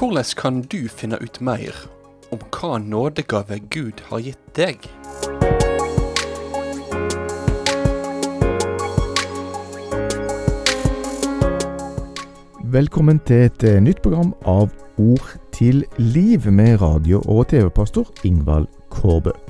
Hvordan kan du finne ut mer om hva nådegave Gud har gitt deg? Velkommen til et eh, nytt program av Ord til liv med radio- og TV-pastor Ingvald Kårbø.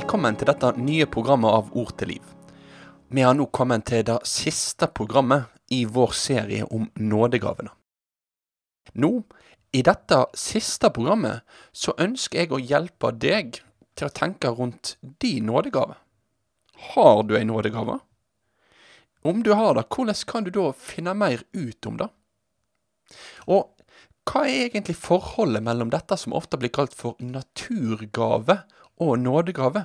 Velkommen til dette nye programmet av Ord til liv. Vi har nå kommet til det siste programmet i vår serie om nådegavene. Nå, i dette siste programmet, så ønsker jeg å hjelpe deg til å tenke rundt din nådegave. Har du ei nådegave? Om du har det, hvordan kan du da finne mer ut om det? Og hva er egentlig forholdet mellom dette som ofte blir kalt for naturgave og nådegave?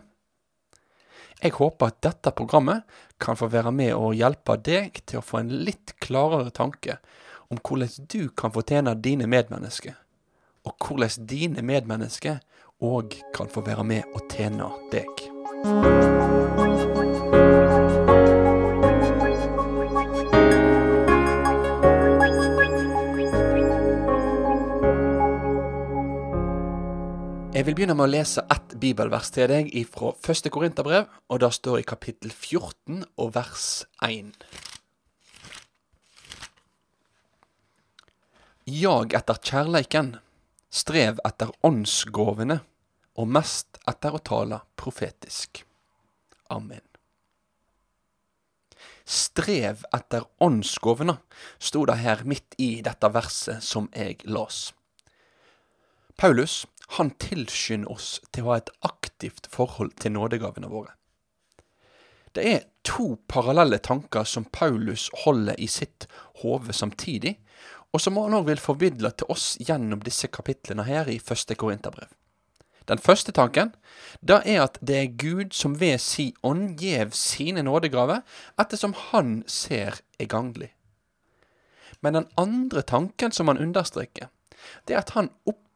Jeg håper at dette programmet kan få være med og hjelpe deg til å få en litt klarere tanke om hvordan du kan fortjene dine medmennesker, og hvordan dine medmennesker òg kan få være med og tjene deg. Jeg vil begynne med å lese bibelvers til deg fra første Korinterbrev, og det står i kapittel 14 og vers 1. Jag etter kjærleiken, strev etter åndsgåvene, og mest etter å tale profetisk. Amen. Strev etter åndsgåvene, sto det her midt i dette verset som jeg las. Paulus han tilskynder oss til å ha et aktivt forhold til nådegavene våre. Det er to parallelle tanker som Paulus holder i sitt hode samtidig, og som han òg vil formidle til oss gjennom disse kapitlene her i første Korinterbrev. Den første tanken da er at det er Gud som ved si ånd gjev sine nådegaver ettersom Han ser er gagnlig. Men den andre tanken som han understreker, det er at han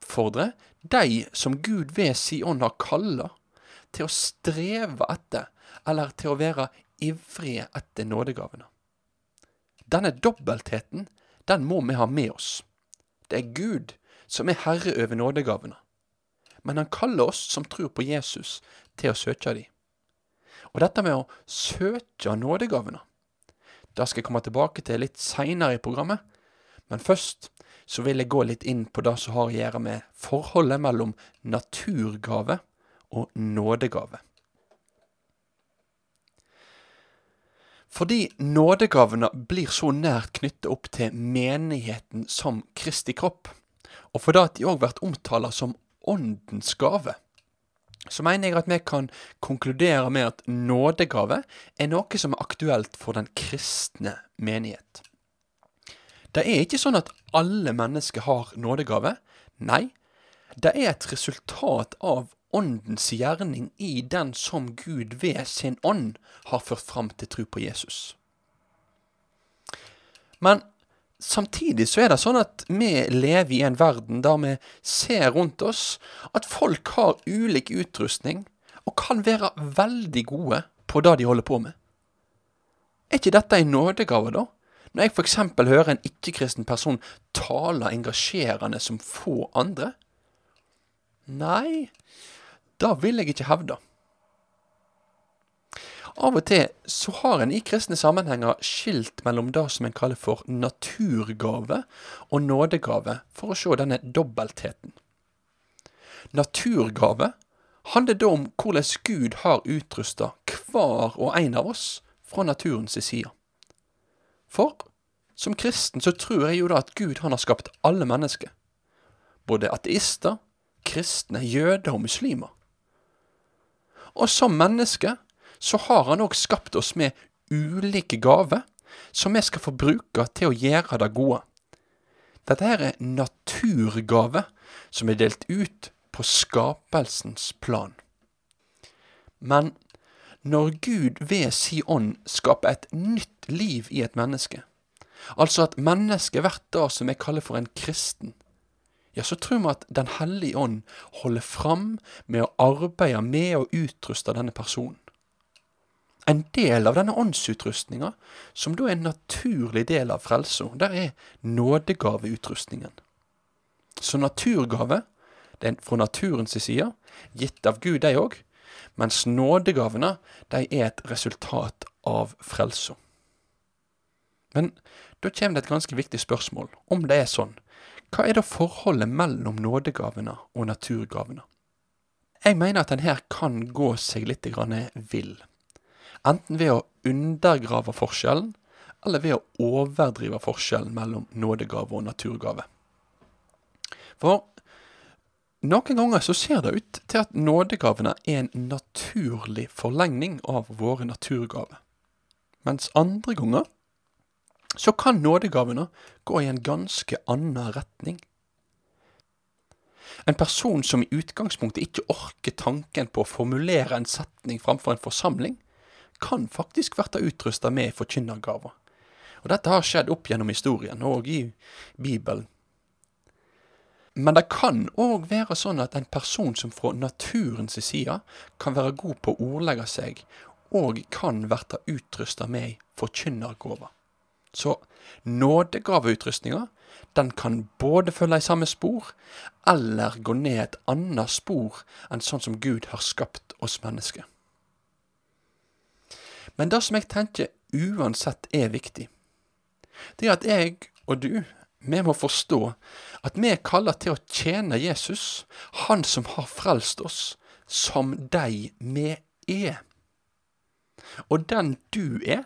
oppfordrer de som Gud ved si ånd har kalla, til å streve etter, eller til å være ivrige etter nådegavene. Denne dobbeltheten, den må vi ha med oss. Det er Gud som er herre over nådegavene. Men han kaller oss som tror på Jesus, til å søke dem. Og dette med å søke nådegavene, det skal jeg komme tilbake til litt seinere i programmet. Men først så vil jeg gå litt inn på det som har å gjøre med forholdet mellom naturgave og nådegave. Fordi nådegavene blir så nært knyttet opp til menigheten som Kristi kropp, og fordi de òg blir omtalt som åndens gave, så mener jeg at vi kan konkludere med at nådegave er noe som er aktuelt for den kristne menighet. Det er ikke sånn at alle mennesker har nådegave. Nei, det er et resultat av åndens gjerning i den som Gud ved sin ånd har ført fram til tro på Jesus. Men samtidig så er det sånn at vi lever i en verden der vi ser rundt oss at folk har ulik utrustning og kan være veldig gode på det de holder på med. Er ikke dette en nådegave, da? Når jeg f.eks. hører en ikke-kristen person tale engasjerende som få andre? Nei, da vil jeg ikke hevde. Av og til så har en i kristne sammenhenger skilt mellom det som en kaller for naturgave og nådegave, for å se denne dobbeltheten. Naturgave handler da om hvordan Gud har utrusta hver og en av oss fra naturens side. For som kristen så tror jeg jo da at Gud han har skapt alle mennesker. Både ateister, kristne, jøder og muslimer. Og som menneske så har han òg skapt oss med ulike gaver som vi skal få bruke til å gjøre det gode. Dette her er naturgave som er delt ut på skapelsens plan. Men når Gud ved si ånd skaper et nytt liv i et menneske, altså at mennesket blir det som jeg kaller for en kristen, ja, så tror vi at Den hellige ånd holder fram med å arbeide med å utruste denne personen. En del av denne åndsutrustninga, som da er en naturlig del av frelsa, der er nådegaveutrustningen. Så naturgave, det er fra naturens side, gitt av Gud, de òg, mens nådegavene, de er et resultat av frelsa. Men da kommer det et ganske viktig spørsmål, om det er sånn. Hva er da forholdet mellom nådegavene og naturgavene? Jeg mener at en her kan gå seg litt vill enten ved å undergrave forskjellen, eller ved å overdrive forskjellen mellom nådegave og naturgave. For noen ganger så ser det ut til at nådegavene er en naturlig forlengning av våre naturgaver. Mens andre ganger så kan nådegavene gå i en ganske annen retning. En person som i utgangspunktet ikke orker tanken på å formulere en setning framfor en forsamling, kan faktisk bli utrusta med forkynnergaver. Og dette har skjedd opp gjennom historien, og i Bibelen. Men det kan òg være sånn at en person som fra naturens side kan være god på å ordlegge seg, og kan bli utrusta med forkynnergave. Så nådegaveutrustninga, den kan både følge i samme spor, eller gå ned et annet spor enn sånn som Gud har skapt oss mennesker. Men det som jeg tenker uansett er viktig, det er at jeg og du, vi må forstå at vi er kalla til å tjene Jesus, Han som har frelst oss, som de vi er. Og den du er,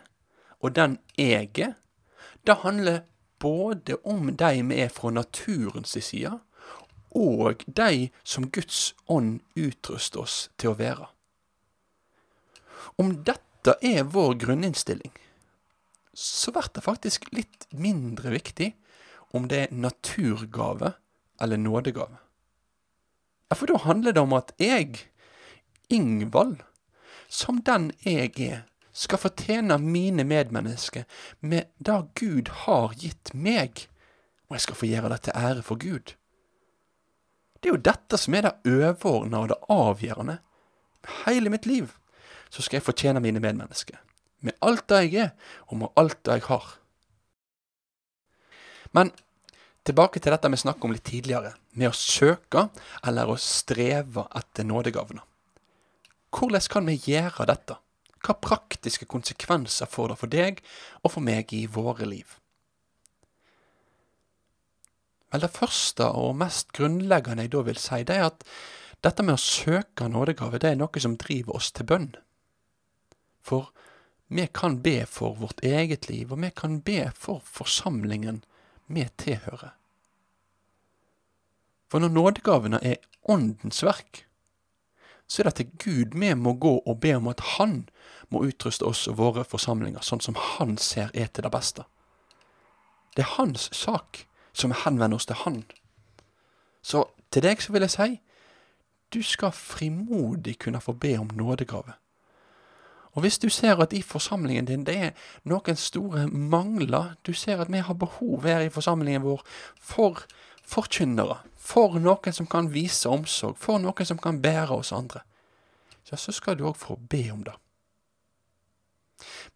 og den jeg er, det handler både om de vi er fra naturens side, og de som Guds ånd utruster oss til å være. Om dette er vår grunninnstilling, så blir det faktisk litt mindre viktig om det er naturgave eller nådegave. For da handler det om at jeg, Ingvald, som den jeg er, skal fortjene mine medmennesker med det Gud har gitt meg, og jeg skal få gjøre det til ære for Gud. Det er jo dette som er det overordna og det avgjørende hele mitt liv så skal jeg fortjene mine medmennesker. Med alt det jeg er, og med alt det jeg har. Men tilbake til dette vi snakket om litt tidligere, med å søke eller å streve etter nådegavene. Hvordan kan vi gjøre dette? Hva praktiske konsekvenser får det for deg og for meg i våre liv? Vel, Det første og mest grunnleggende jeg da vil si, det er at dette med å søke nådegave, det er noe som driver oss til bønn. For vi kan be for vårt eget liv, og vi kan be for forsamlingen vi tilhører. For når nådegavene er Åndens verk, så er det til Gud vi må gå og be om at Han må utruste oss og våre forsamlinger sånn som Han ser er til det beste. Det er Hans sak som henvender oss til Han. Så til deg så vil jeg si, du skal frimodig kunne få be om nådegave. Og hvis du ser at i forsamlingen din det er noen store mangler, du ser at vi har behov her i forsamlingen vår for forkynnere, for noen som kan vise omsorg, for noen som kan bære oss andre, ja, så skal du òg få be om det.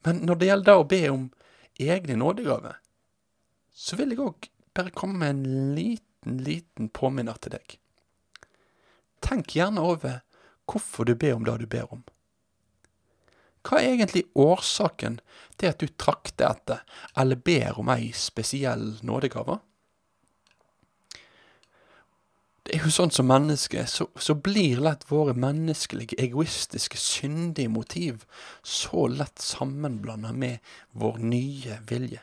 Men når det gjelder å be om egne nådegaver, så vil jeg òg bare komme med en liten, liten påminner til deg. Tenk gjerne over hvorfor du ber om det du ber om. Hva er egentlig årsaken til at du trakter etter eller ber om ei spesiell nådegave? Det er jo sånn som mennesker, så, så, blir lett våre menneskelige, egoistiske, syndige motiv så lett sammenblanda med vår nye vilje.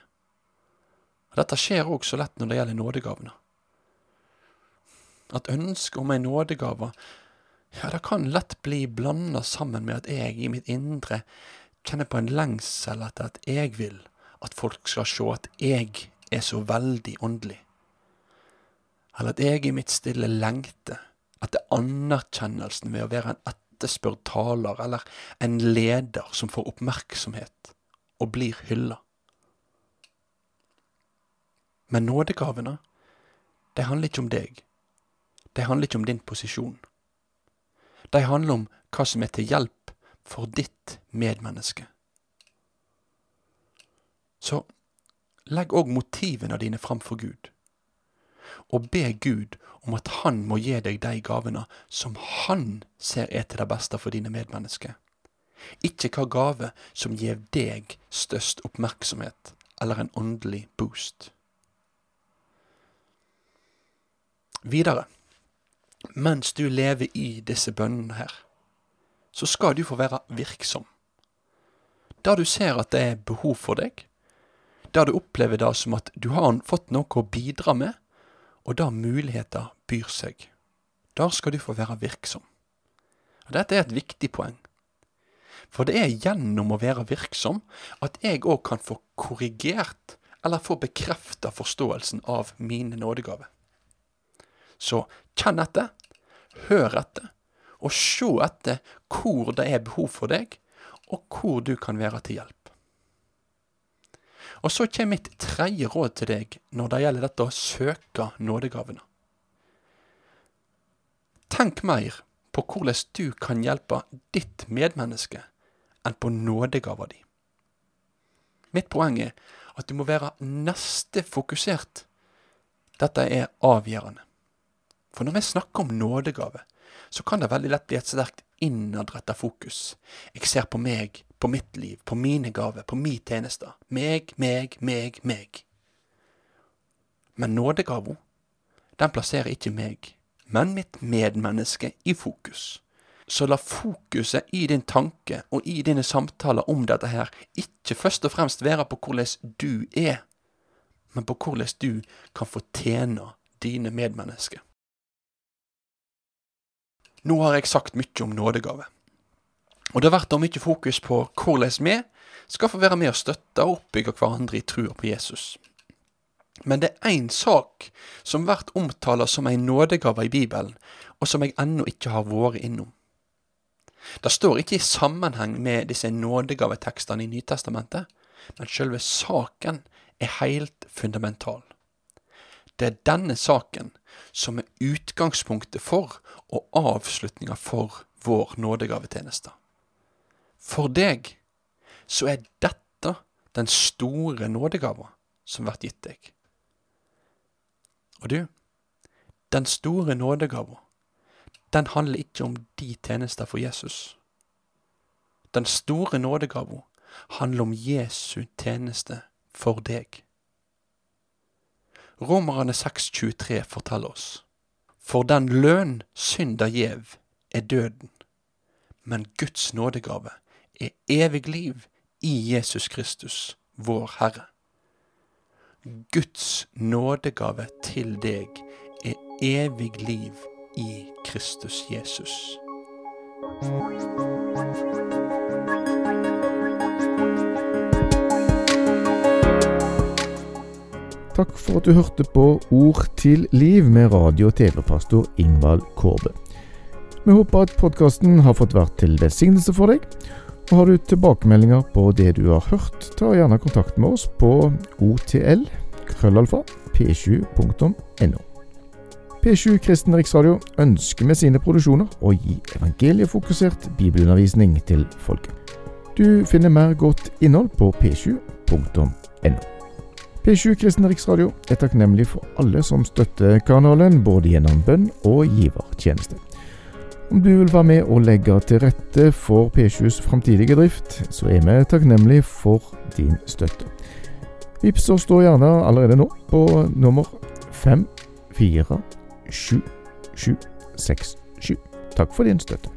Og Dette skjer òg så lett når det gjelder nådegavene. At ønsket om ei nådegave ja, det kan lett bli blanda sammen med at jeg i mitt indre kjenner på en lengsel etter at jeg vil at folk skal se at jeg er så veldig åndelig. Eller at jeg i mitt stille lengter etter anerkjennelsen ved å være en etterspurt taler eller en leder som får oppmerksomhet og blir hylla. Men nådegavene, de handler ikke om deg. De handler ikke om din posisjon. De handler om hva som er til hjelp for ditt medmenneske. Så legg òg motivene dine fram for Gud, og be Gud om at Han må gi deg de gavene som Han ser er til det beste for dine medmennesker. Ikke hva gave som gir deg størst oppmerksomhet eller en åndelig boost. Videre mens du lever i disse bønnene her, så skal du få være virksom. Der du ser at det er behov for deg, der du opplever det som at du har fått noe å bidra med, og der muligheter byr seg. Der skal du få være virksom. Og Dette er et viktig poeng. For det er gjennom å være virksom at jeg òg kan få korrigert eller få bekrefta forståelsen av mine nådegaver. Så kjenn etter, hør etter, og se etter hvor det er behov for deg, og hvor du kan være til hjelp. Og så kommer mitt tredje råd til deg når det gjelder dette å søke nådegavene. Tenk mer på hvordan du kan hjelpe ditt medmenneske enn på nådegava di. Mitt poeng er at du må være neste fokusert. Dette er avgjørende. For når vi snakker om nådegave, så kan det veldig lett bli et sterkt innadretta fokus. Jeg ser på meg, på mitt liv, på mine gaver, på min tjeneste. Meg, meg, meg, meg. Men nådegava, den plasserer ikke meg, men mitt medmenneske i fokus. Så la fokuset i din tanke og i dine samtaler om dette her ikke først og fremst være på hvordan du er, men på hvordan du kan få tjene dine medmennesker. Nå har jeg sagt mye om nådegave. Og det har vært mye fokus på hvordan vi skal få være med og støtte og oppbygge hverandre i trua på Jesus. Men det er én sak som blir omtalt som en nådegave i Bibelen, og som jeg ennå ikke har vært innom. Det står ikke i sammenheng med disse nådegavetekstene i Nytestamentet, men selve saken er helt fundamental. Det er denne saken som er utgangspunktet for og avslutninga for vår nådegavetjeneste. For deg så er dette den store nådegava som blir gitt deg. Og du, den store nådegava, den handler ikke om de tjenester for Jesus. Den store nådegava handler om Jesu tjeneste for deg. Romerne 6,23 forteller oss. For den lønn synda gjev, er døden. Men Guds nådegave er evig liv i Jesus Kristus, vår Herre. Guds nådegave til deg er evig liv i Kristus Jesus. Takk for at du hørte på Ord til liv med radio- og TV-pastor Ingvald Kårbe. Vi håper at podkasten har fått vært til velsignelse for deg. Og Har du tilbakemeldinger på det du har hørt, ta gjerne kontakt med oss på otl.krøllalfa.p7.no. P7 Kristen Riksradio ønsker med sine produksjoner å gi evangeliefokusert bibelundervisning til folket. Du finner mer godt innhold på p7.no. P7 Kristen Riksradio er takknemlig for alle som støtter kanalen, både gjennom bønn og givertjeneste. Om du vil være med og legge til rette for P7s framtidige drift, så er vi takknemlig for din støtte. Vips oss da gjerne allerede nå på nummer 547767. Takk for din støtte.